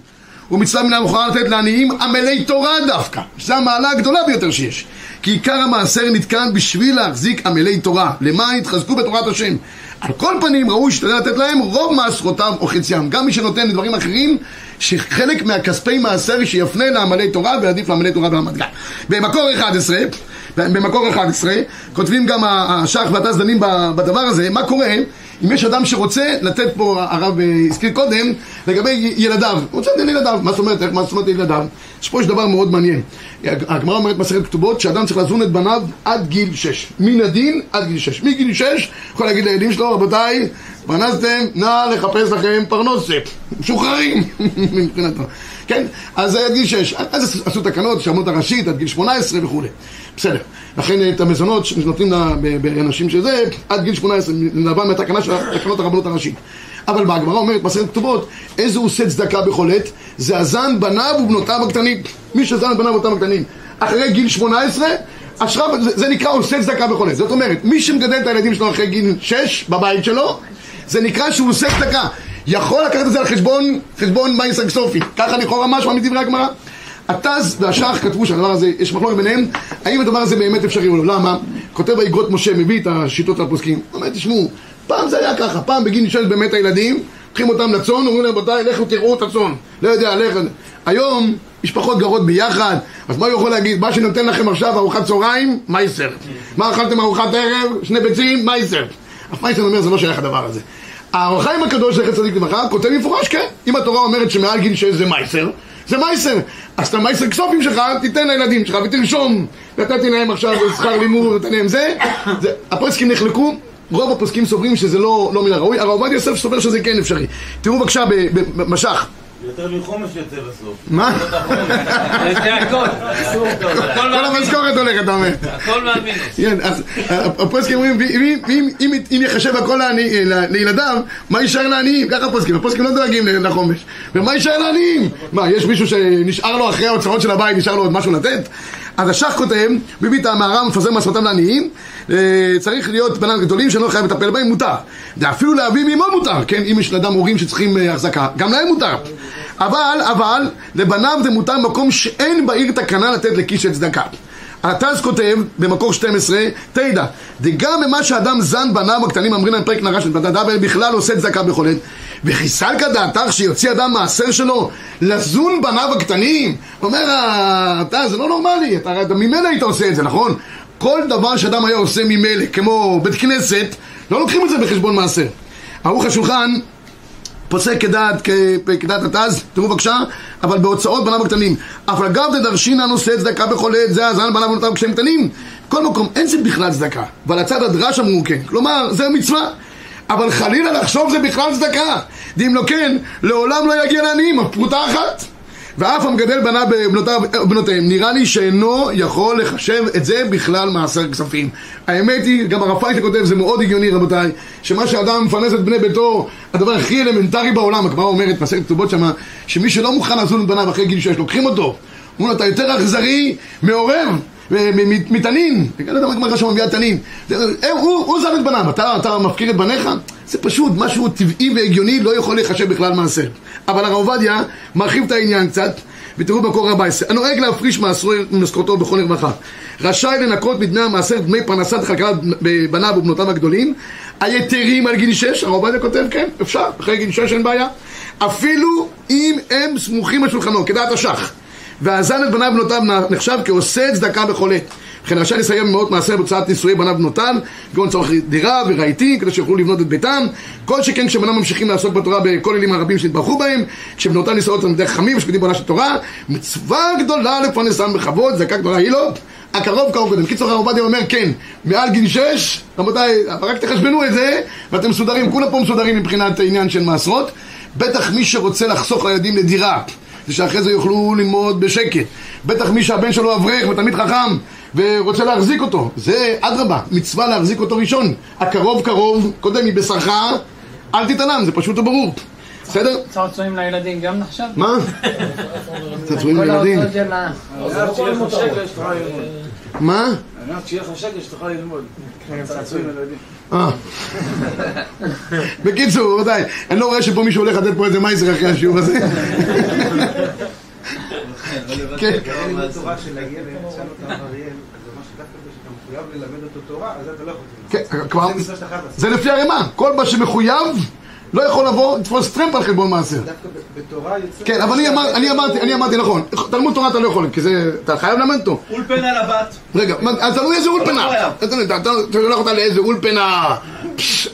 ומצווה מן המוכרח לתת לעניים עמלי תורה דווקא, שזו המעלה הגדולה ביותר שיש. כי עיקר המעשר נתקן בשביל להחזיק עמלי תורה, למען יתחזקו בתורת השם. על כל פנים ראוי שתדע לתת להם רוב מעשרותיו או חציים. גם מי שנותן לדברים אחרים, שחלק מהכספי מעשר שיפנה לעמלי תורה ועדיף לעמלי תורה ברמת גן. במקור 11, במקור 11, כותבים גם השח והטס דנים בדבר הזה, מה קורה אם יש אדם שרוצה לתת פה, הרב אה, הזכיר קודם, לגבי ילדיו, רוצה לתת לילדיו, מה זאת אומרת, מה זאת אומרת לילדיו? פה יש דבר מאוד מעניין. הגמרא אומרת מסכת כתובות שאדם צריך לזון את בניו עד גיל 6. מן הדין עד גיל 6. מגיל 6 יכול להגיד לילדים שלו, רבותיי, פרנסתם, נא לחפש לכם פרנסת. משוחררים מבחינתו. כן? אז עד גיל 6. אז עשו תקנות, שמות הראשית, עד גיל 18 וכולי. בסדר. לכן את המזונות שנותנים באנשים שזה, עד גיל 18, נבע מהתקנה של תקנות הרבנות הראשית. אבל בגמרא אומרת, מסכת כתובות, איזה הוא עושה צדקה בכל עת? זה הזן בניו ובנותיו הקטנים. מי שזן בניו ובנותיו הקטנים. אחרי גיל 18, אשריו, זה, זה נקרא עושה צדקה בכל עת. זאת אומרת, מי שמגדל את הילדים שלו אחרי גיל 6 בבית שלו, זה נקרא שהוא עושה צדקה. יכול לקחת את זה על חשבון, חשבון מייסר כסופי. ככה לכאורה משמע מדברי הגמרא. הטז והשח כתבו שהדבר הזה, יש מחלוקת ביניהם, האם הדבר הזה באמת אפשרי או לא. למה? כותב האגרות משה, מביא את השיטות הפוסקים. אומר, תשמעו, פעם זה היה ככה, פעם בגיל שש באמת הילדים, לוקחים אותם לצאן, אומרים להם, רבותיי, לכו תראו את הצאן. לא יודע, לך... היום משפחות גרות ביחד, אז מה הוא יכול להגיד? מה שנותן לכם עכשיו ארוחת צהריים, מייסר. מה אכלתם ארוחת ערב? שני ביצים, מייסר. אף מייסר אומר, זה לא שייך הדבר הזה. האורחיים הקדוש, זכר צדיק לברכה, כותב במפורש, כן. אם התורה אומרת שמעל גיל 6 זה מייסר, זה מייסר. אז את המייסר כסופים שלך, תיתן לילדים שלך ותרשום. נתתי להם עכשיו שכר לימוד, נתתי להם זה. זה הפוסקים נחלקו, רוב הפוסקים סוברים שזה לא, לא מן הראוי, הרב עובדיה יוסף סובר שזה כן אפשרי. תראו בבקשה במשך, יותר מחומש יוצא בסוף. מה? זה הכל. כל. המשכורת הולכת, אתה אומר. הכל מהמינוס. כן, אז הפוסקים אומרים, אם- יחשב הכל ל- לילדיו, מה יישאר לעניים? ככה הפוסקים, הפוסקים לא דואגים לחומש. ומה יישאר לעניים? מה, יש מישהו שנשאר לו אחרי ההוצאות של הבית, נשאר לו עוד משהו לתת? אז השח כותב, ביבי את המהר"ם מפזר מעשרותיו לעניים, אה, צריך להיות בנן גדולים שלא חייב לטפל בהם, מותר. ואפילו לאבי מאמו מותר, כן, אם יש לאדם הורים שצריכים אה, החזקה, גם להם מותר. אבל, אבל, לבניו זה מותר במקום שאין בעיר תקנה לתת לכיס של צדקה. הטז כותב במקור 12, תדע, דגם במה שאדם זן בניו הקטנים אמרים להם פרק נרש בכלל עושה צדקה בכל עת וחיסלקא דעתך שיוציא אדם מעשר שלו לזון בניו הקטנים אומר הטז זה לא נורמלי, אתה, אתה ממילא היית עושה את זה נכון? כל דבר שאדם היה עושה ממילא כמו בית כנסת לא לוקחים את זה בחשבון מעשר ערוך השולחן פוסק כדעת, כדעת התז, תראו בבקשה, אבל בהוצאות בניו הקטנים. אף אגב דדרשינן עושה צדקה בכל עת, זה הזן בניו ובנותיו כשהם קטנים. כל מקום, אין זה בכלל צדקה. אבל הצד הדרש אמרו כן. כלומר, זה מצווה. אבל חלילה לחשוב זה בכלל צדקה. ואם לא כן, לעולם לא יגיע לעניים, אף פרוטה אחת. ואף המגדל בניו בבנותיו ובנותיהם, נראה לי שאינו יכול לחשב את זה בכלל מעשר כספים. האמת היא, גם הרב פייטה כותב, זה מאוד הגיוני רבותיי, שמה שאדם מפרנס את בני ביתו, הדבר הכי אלמנטרי בעולם, הגמרא אומרת, מסכת כתובות שמה, שמי שלא מוכן לזון את בניו אחרי גיל שש, לוקחים אותו. אומרים לו, אתה יותר אכזרי, מעורר, מ- מ- מתנין, יודע מה הגמרא שם מביאה תנין, הוא זן את בניו, אתה, מפקיר את בניך? זה פשוט, משהו טבעי והגיוני לא יכול להיחשב בכלל מעשר. אבל הרב עובדיה מרחיב את העניין קצת, ותראו במקור 14, הנוהג להפריש מעשרו ממשכורתו בכל רווחה, רשאי לנקות מדמי המעשר דמי פרנסת כלכלת בניו ובנותיו הגדולים, היתרים על גיל 6, הרב עובדיה כותב, כן, אפשר, אחרי גיל 6 אין בעיה, אפילו אם הם סמוכים על שולחנו, כדעת השח. והזן את בניו ובנותיו נחשב כעושה צדקה בכל עת. וכן רשאי לסיים במאות מעשר בהוצאת נישואי בניו ובנותיו, כגון צורך דירה ורהיטים, כדי שיוכלו לבנות את ביתם. כל שכן כשבניו ממשיכים לעסוק בתורה בכוללים הרבים שהתברכו בהם, כשבנותיו נישאות תלמידי חכמים ושקדים בעולה של תורה, מצווה גדולה לפרנסם בכבוד, צדקה גדולה היא לו. הקרוב קרוב קודם. קיצור הרב עובדיה אומר כן, מעל גיל שש, רבותיי, רק תחשבנו את זה, ואתם מסודרים, כולם פה מסודרים מבחינת העניין של מעשרות. בטח מי שרוצה לחסוך לילדים לדירה, זה שאחרי זה יוכלו ללמוד בשקט. בטח מי שהבן שלו אברך ותלמיד חכם ורוצה להחזיק אותו. זה אדרבה, מצווה להחזיק אותו ראשון. הקרוב קרוב, קודם מבשרך, אל תתעלם, זה פשוט וברור. בסדר? צעצועים לילדים גם נחשב? מה? צעצועים לילדים. ההוצאות של ה... אמרת שיהיה לך שקל שתוכל ללמוד. מה? אמרת שיהיה לך שקל שתוכל ללמוד. צעצועים לילדים. אה. בקיצור, רבותיי, אני לא רואה שפה מישהו הולך לתת פה איזה מייזר אחרי השיעור הזה. כן. זה מה לא. כן, כבר, לפי הרמה, כל מה שמחויב לא יכול לבוא, לתפוס טרמפ על חשבון מעשר. דווקא בתורה יוצא... כן, אבל אני אמר- אני אמרתי, אני אמרתי נכון, תלמוד תורה אתה לא יכול, כי זה, אתה חייב ללמד אותו. אולפנה לבת. רגע, אז תלוי איזה אולפנה. חייב. אתה שולח אותה לאיזה אולפנה,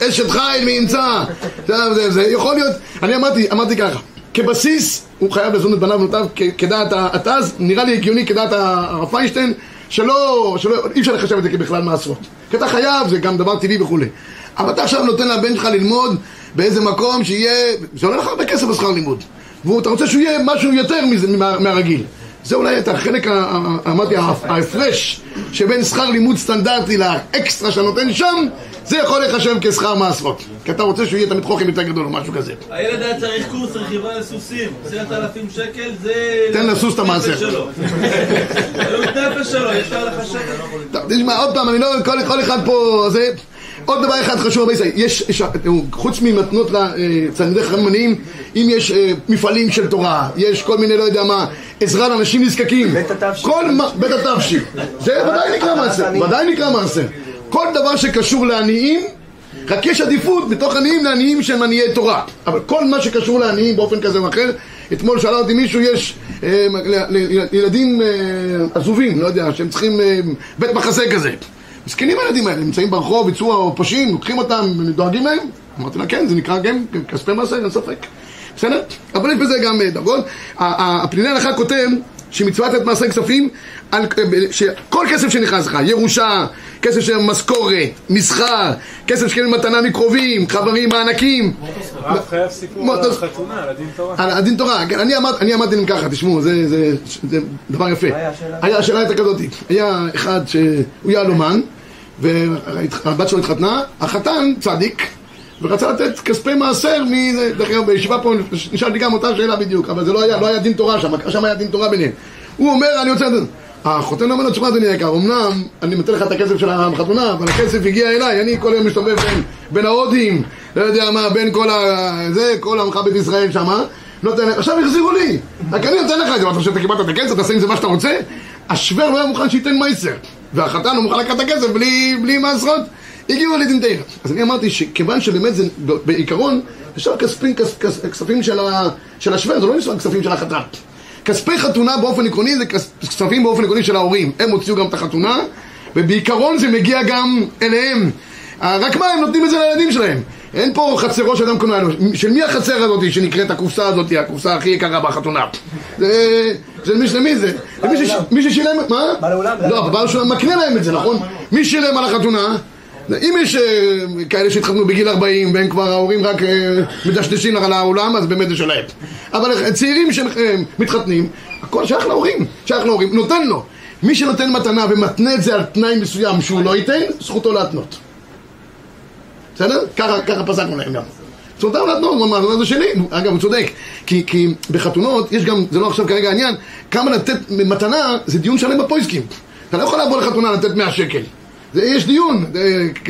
אשת חיל מי ימצא. זה- יכול להיות, אני אמרתי, אמרתי ככה, כבסיס הוא חייב לזון את בניו ובנותיו כ- כדעת התז, נראה לי הגיוני כדעת הרב פיינשטיין, שלא, שלא, אי אפשר לחשב את זה כבכלל מעשרות. כי אתה חייב, זה גם דבר טבעי וכולי. אבל אתה עכשיו נותן לבן שלך ללמוד באיזה מקום שיהיה, זה עולה לך הרבה כסף בשכר לימוד. ואתה רוצה שהוא יהיה משהו יותר מזה, מה- מהרגיל. זה אולי את החלק, אמרתי, ההפרש שבין שכר לימוד סטנדרטי לאקסטרה שאתה נותן שם, זה יכול להיחשב כשכר מעשרות. כי אתה רוצה שהוא יהיה תמיד חוכם יותר גדול או משהו כזה. הילד היה צריך קורס רכיבה לסוסים, עשרת אלפים שקל זה... תן לסוס את המעשר. עלות נפש שלו, יש לך שקל. תשמע, עוד פעם, אני לא, כל, כל אחד פה, זה... עוד דבר אחד חשוב, ישראל, יש, יש, חוץ ממתנות לתלמידי חכמים עניים, אם יש אה, מפעלים של תורה, יש כל מיני, לא יודע מה, עזרה לאנשים נזקקים. בית התבשיל. מה, בית התבשיל. זה ודאי נקרא מעשר, ודאי נקרא מעשר. כל דבר שקשור לעניים, רק יש עדיפות בתוך עניים לעניים שהם עניי תורה. אבל כל מה שקשור לעניים באופן כזה או אחר, אתמול שאלה אותי מישהו, יש אה, ל- ל- ילדים אה, עזובים, לא יודע, שהם צריכים אה, בית מחסה כזה. מסכנים הילדים האלה, נמצאים ברחוב, יצאו פושעים, לוקחים אותם, דואגים להם? אמרתי לה, כן, זה נקרא גם כספי מעשר, אין ספק. בסדר? אבל יש בזה גם אה, דרגות. הפניני הלכה כותב שמצוות את מעשי כספים, על, שכל כסף שנכנס לך, ירושה, כסף של משכורת, מסחר, כסף שקיבל מתנה מקרובים, חברים, מענקים. הרב חייב סיפור על החתונה, על הדין תורה. על הדין תורה, כן, אני אמר- אני אמרתי להם ככה, תשמעו, זה, דבר יפה. היה, השאלה הייתה כזאת, היה אחד שהוא יהלומן, והבת שלו התחתנה, החתן צדיק, ורצה לתת כספי מעשר, מ- דרך אגב, בישיבה פה נשאלתי גם אותה שאלה בדיוק, אבל זה לא היה, לא היה דין תורה שם, שם היה דין תורה ביניהם. הוא אומר, אני רוצה... לדעת." החותן אומר לו, תשמע אדוני היקר, אמנם אני נותן לך את הכסף של החתונה, אבל הכסף הגיע אליי, אני כל היום מסתובב בין, בין ההודים, לא יודע מה, בין כל ה... זה, כל עמך בית ישראל שמה, נותן, עכשיו החזירו לי, רק אני נותן לך את זה, אתה חושב, אתה קיבלת את הכסף, תעשה עם זה מה שאתה רוצה? השוור לא היה מוכן שייתן מייסר, והחתן הוא מוכן לקחת את הכסף בלי, בלי מעשרות, הגיעו לדין תרא. אז אני אמרתי שכיוון שבאמת זה בעיקרון, יש שם כספים, כס, כס, כספים של, ה, של השוור, זה לא נשמע כספים של החתן. כספי חתונה באופן עקרוני זה כס- כספים באופן עקרוני של ההורים, הם הוציאו גם את החתונה, ובעיקרון זה מגיע גם אליהם. אה, רק מה, הם נותנים את זה לילדים שלהם. אין פה חצרו שאדם קונה לנו. של מי החצר הזאת שנקראת הקופסה הזאת, הקופסה הכי יקרה בחתונה? זה... של מי, של מי זה? זה מי שש- מי ששילם... מה? בעל האולם. לא, בעל האולם מקנה להם את זה, נכון? מי שילם על החתונה? אם יש אה, כאלה שהתחתנו בגיל 40 והם כבר ההורים רק אה, מדשדשים על האולם, אז באמת זה שלהם. אבל צעירים שמתחתנים, הכל שייך להורים, שייך להורים, נותן לו. מי שנותן מתנה ומתנה את זה על תנאי מסוים שהוא לא ייתן, זכותו להתנות. בסדר? ככה, ככה פסקנו להם גם. זכותם להתנות, הוא אמר, זה שלי. אגב, הוא צודק. כי, כי בחתונות, יש גם, זה לא עכשיו כרגע העניין, כמה לתת מתנה, זה דיון שלם בפויסקים. אתה לא יכול לבוא לחתונה לתת 100 שקל. זה, יש דיון,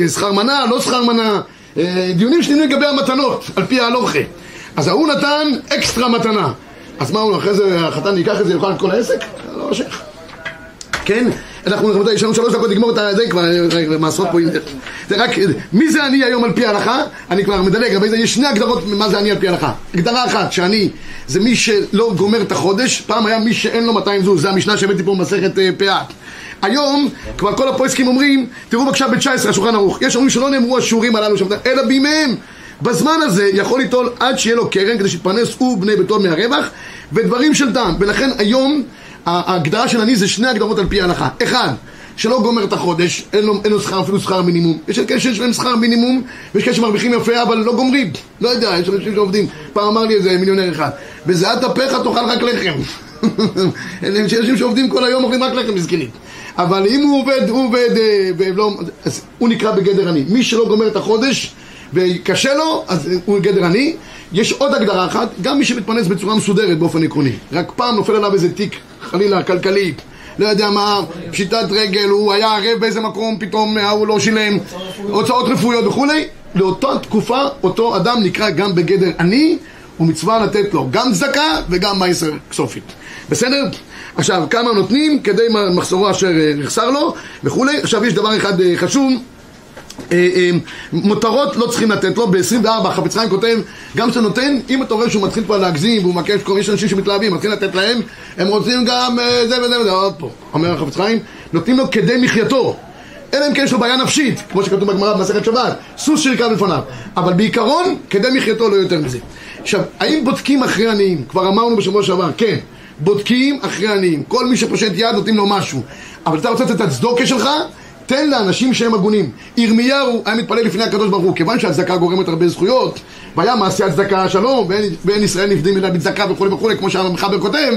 שכר מנה, לא שכר מנה, אה, דיונים שלמים לגבי המתנות, על פי ההלוכה. אז ההוא נתן אקסטרה מתנה. אז מה הוא, אחרי זה החתן ייקח את זה, יאכל את כל העסק? לא שייך. כן? אנחנו, יש לנו שלוש דקות לגמור את זה כבר, אה, מעשרות פה, זה רק, מי זה אני היום על פי ההלכה? אני כבר מדלג, אבל יש שני הגדרות מה זה אני על פי ההלכה. הגדרה אחת, שאני, זה מי שלא גומר את החודש, פעם היה מי שאין לו 200 זוז, זה המשנה שהבאתי פה במסכת אה, פאה. היום, כבר כל הפויסקים אומרים, תראו בבקשה ב-19, השולחן ערוך, יש אומרים שלא נאמרו השיעורים הללו שם, אלא בימיהם. בזמן הזה יכול ליטול עד שיהיה לו קרן כדי שיתפרנס הוא ובני ביתו מהרווח ודברים של טעם ולכן היום ההגדרה של אני זה שני הגדרות על פי ההלכה אחד, שלא גומר את החודש, אין לו, אין לו שכר אפילו שכר מינימום. יש כאלה שיש להם שכר מינימום ויש כאלה שמרוויחים יפה אבל לא גומרים. לא יודע, יש אנשים שעובדים. פעם אמר לי איזה מיליונר אחד בזיעת אפיך תאכל רק לחם. יש אנשים שעובדים כל היום אוכלים רק לחם מסכנים. אבל אם הוא עובד, הוא עובד אה, ולא, אז הוא נקרא בגדר עני. מי שלא גומר את החודש וקשה לו, אז הוא גדר עני. יש עוד הגדרה אחת, גם מי שמתפרנס בצורה מסודרת באופן עקרוני. רק פעם נופל עליו איזה תיק, חלילה, כלכלי, לא יודע מה, פשיטת רגל, הוא היה ערב באיזה מקום, פתאום ההוא לא שילם, הוצאות רפואיות וכולי. לאותה תקופה, אותו אדם נקרא גם בגדר עני, ומצווה לתת לו גם צדקה וגם מייסר כסופית. בסדר? עכשיו, כמה נותנים כדי מחסורו אשר אה, יחסר לו וכולי. עכשיו, יש דבר אחד אה, חשוב. אה, אה, מותרות לא צריכים לתת לו, ב-24 חפץ חיים כותב גם כשאתה נותן, אם אתה רואה שהוא מתחיל כבר להגזים והוא מבקש, יש אנשים שמתלהבים, מתחיל לתת להם הם רוצים גם אה, זה וזה וזה, עוד פה אומר החפץ חיים, נותנים לו כדי מחייתו. אלא אם כן יש לו בעיה נפשית, כמו שכתוב בגמרא במסכת שבת, סוס שירכב לפניו. אבל בעיקרון, כדי מחייתו לא יותר מזה. עכשיו, האם בודקים אחרי עניים? כבר אמרנו בשבוע שעבר, כן. בודקים אחרי עניים, כל מי שפושט יד נותנים לו משהו. אבל אתה רוצה לתת את הצדוקה שלך תן לאנשים שהם הגונים. ירמיהו היה מתפלל לפני הקדוש ברוך הוא, כיוון שהצדקה גורמת הרבה זכויות, והיה מעשה הצדקה שלום, ואין, ואין ישראל נפדים אלא בצדקה וכולי וכולי, כמו שהמחבר כותב,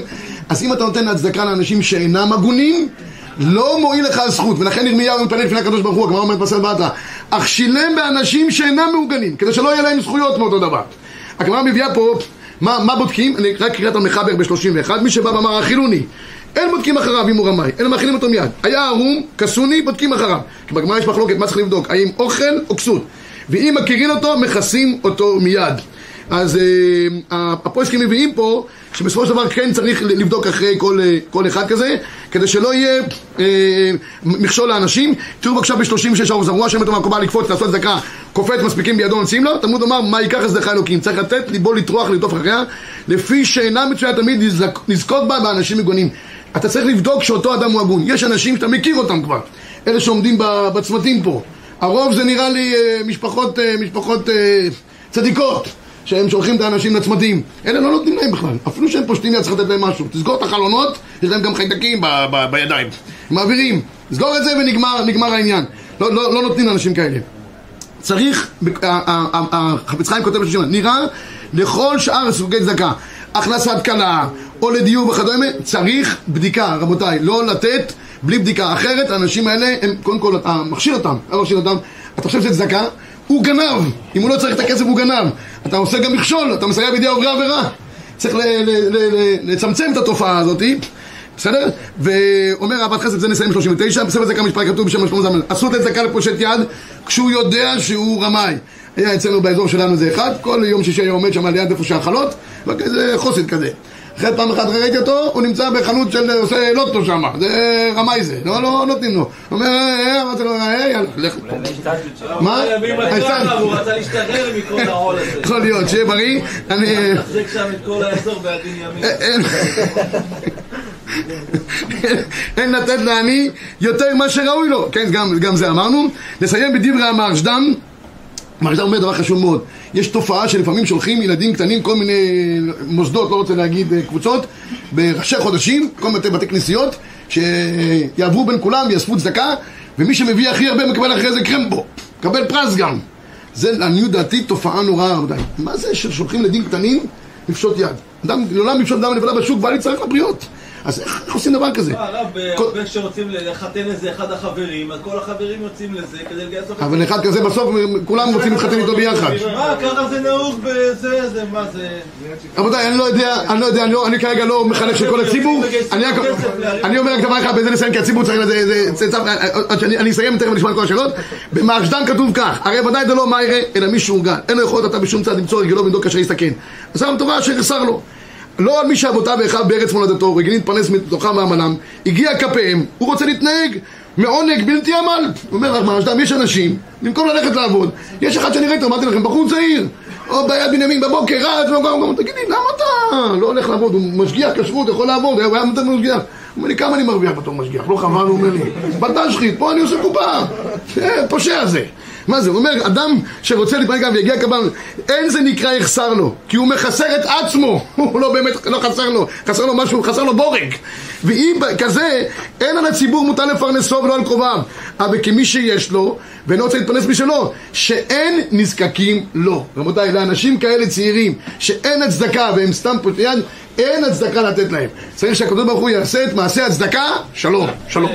אז אם אתה נותן הצדקה לאנשים שאינם הגונים, לא מועיל לך הזכות, ולכן ירמיהו מתפלל לפני הקדוש ברוך הוא, הגמרא אומרת בסדר באתרא, אך שילם באנשים שאינם מעוגנים, כדי שלא יהיה להם זכויות מאותו דבר. הגמרא מביאה פה, מה, מה בודקים? אני רק אקרא את המחבר ב-31, מי שבא ואמר אכילוני אין בודקים אחריו אם הוא רמאי, אלא מאכילים אותו מיד. היה ערום, כסוני, בודקים אחריו. כי בגמרא יש מחלוקת, מה צריך לבדוק? האם אוכל או כסות? ואם מכירים אותו, מכסים אותו מיד. אז אה, הפויסקים מביאים פה שבסופו של דבר כן צריך לבדוק אחרי כל, אה, כל אחד כזה כדי שלא יהיה אה, מכשול לאנשים תראו בבקשה ב-36 אור זרוע שם את המקובל לקפוץ לעשות צדקה קופץ מספיקים בידו נציעים לו תלמוד אומר מה ייקח הצדקה אלוקים צריך לתת ליבו לטרוח לטוף אחריה לפי שאינה מצויה תמיד לזכות בה באנשים מגונים אתה צריך לבדוק שאותו אדם הוא הגון יש אנשים שאתה מכיר אותם כבר אלה שעומדים בצמתים פה הרוב זה נראה לי משפחות, משפחות צדיקות שהם שולחים את האנשים לצמתים. אלה לא נותנים להם בכלל. אפילו שהם פושטים יד צריך לתת להם משהו. תסגור את החלונות, יש להם גם חיידקים ב- ב- בידיים. מעבירים. סגור את זה ונגמר נגמר העניין. לא, לא, לא נותנים לאנשים כאלה. צריך, החפץ חיים כותב בשביל נראה לכל שאר סוגי צדקה, הכנסת כלה או לדיור וכדומה, צריך בדיקה, רבותיי, לא לתת בלי בדיקה, אחרת האנשים האלה, הם, קודם כל, אתה מכשיל אותם, אתה מכשיל אותם, אתה חושב שזה צדקה, הוא גנב, אם הוא לא צריך את הכסף הוא גנב, אתה עושה גם מכשול, אתה מסייע בידי עוברי עבירה, צריך לצמצם את התופעה הזאת, בסדר? ואומר אהבת חסד, זה נסיים 39, בספר צדקה משפט כתוב בשם משמעות זמן, אסור לתת צדקה לפושט יד כשהוא יודע שהוא רמאי. היה אצלנו באזור שלנו זה אחד, כל יום שישי היה עומד שם ליד איפה שהחלות, וכזה חוסד כזה. אחרי פעם אחת ראיתי אותו, הוא נמצא בחנות של עושה לוטו שם, זה רמאי זה, לא, לא נותנים לו. הוא אומר, אה, אה, אמרתי לו, אה, יאללה, לך. מה? אה. והוא רצה להשתחרר מכל העול הזה. יכול להיות, שיהיה בריא, אני... תחזק שם את כל האזור בידין ימין. אין, לתת לעני יותר ממה שראוי לו, כן, גם, גם זה אמרנו. נסיים בדברי המרשדם. המרשדם אומר דבר חשוב מאוד. יש תופעה שלפעמים שולחים ילדים קטנים, כל מיני מוסדות, לא רוצה להגיד אה, קבוצות, בראשי חודשים, כל מיני בתי כנסיות, שיעברו בין כולם, יאספו צדקה, ומי שמביא הכי הרבה מקבל אחרי זה קרמבו, מקבל פרס גם. זה לעניות דעתי תופעה נוראה, רבותיי. מה זה ששולחים ילדים קטנים לפשוט יד? אדם לעולם לפשוט דם לבדה בשוק, בא להצטרף לבריות. אז איך, עושים דבר כזה? הרב, כל- הרבה כשרוצים לחתן איזה אחד החברים, אז כל החברים יוצאים לזה כדי לגייס אותו. אבל אחד כזה בסוף כולם רוצים להתחתן איתו ביחד. מה, ככה זה נהוג בזה, זה מה זה... רבותיי, אני לא יודע, אני לא יודע, אני, לא, אני כרגע לא מחנך של כל הציבור, אני, אומר רק דבר אחד, בזה נסיים, כי הציבור צריך לזה, אני אסיים תכף לשמוע את כל השאלות. במרשדם כתוב כך, הרי ודאי זה לא מה יראה, אלא מי שהורגל, אין לו יכולת אתה בשום צד למצוא רגלו ולבדוק כאשר יסתכן. אז שם טובה אשר יחסר לו. לא על מי שאבותיו ואחיו בארץ מולדתו, רגילים להתפרנס מתוכם מעמלם, הגיע כפיהם, הוא רוצה להתנהג מעונג בלתי עמל. אומר, מרשדם, יש אנשים, במקום ללכת לעבוד, יש אחד שאני ראיתי, אמרתי לכם, בחור צעיר, או ביד בנימין בבוקר, רץ, לא גם, תגידי, למה אתה לא הולך לעבוד? הוא משגיח כשרות, יכול לעבוד, הוא היה לו משגיח. הוא אומר לי, כמה אני מרוויח בתור משגיח? לא חבל, הוא אומר לי, בטל שחית, פה אני עושה קופה. אה, פושע זה. מה זה? הוא אומר, אדם שרוצה להתפנק גם ויגיע קבל, אין זה נקרא יחסר לו, כי הוא מחסר את עצמו, הוא לא באמת, לא חסר לו, חסר לו משהו, חסר לו בורג. ואם כזה, אין על הציבור מותר לפרנסו ולא על קרוביו. אבל כמי שיש לו, ואינו רוצה להתפרנס משלו, שאין נזקקים לו. רבותיי, לאנשים כאלה צעירים, שאין הצדקה והם סתם פותחים יד, אין הצדקה לתת להם. צריך שהקדוש ברוך הוא יעשה את מעשה הצדקה, שלום, שלום.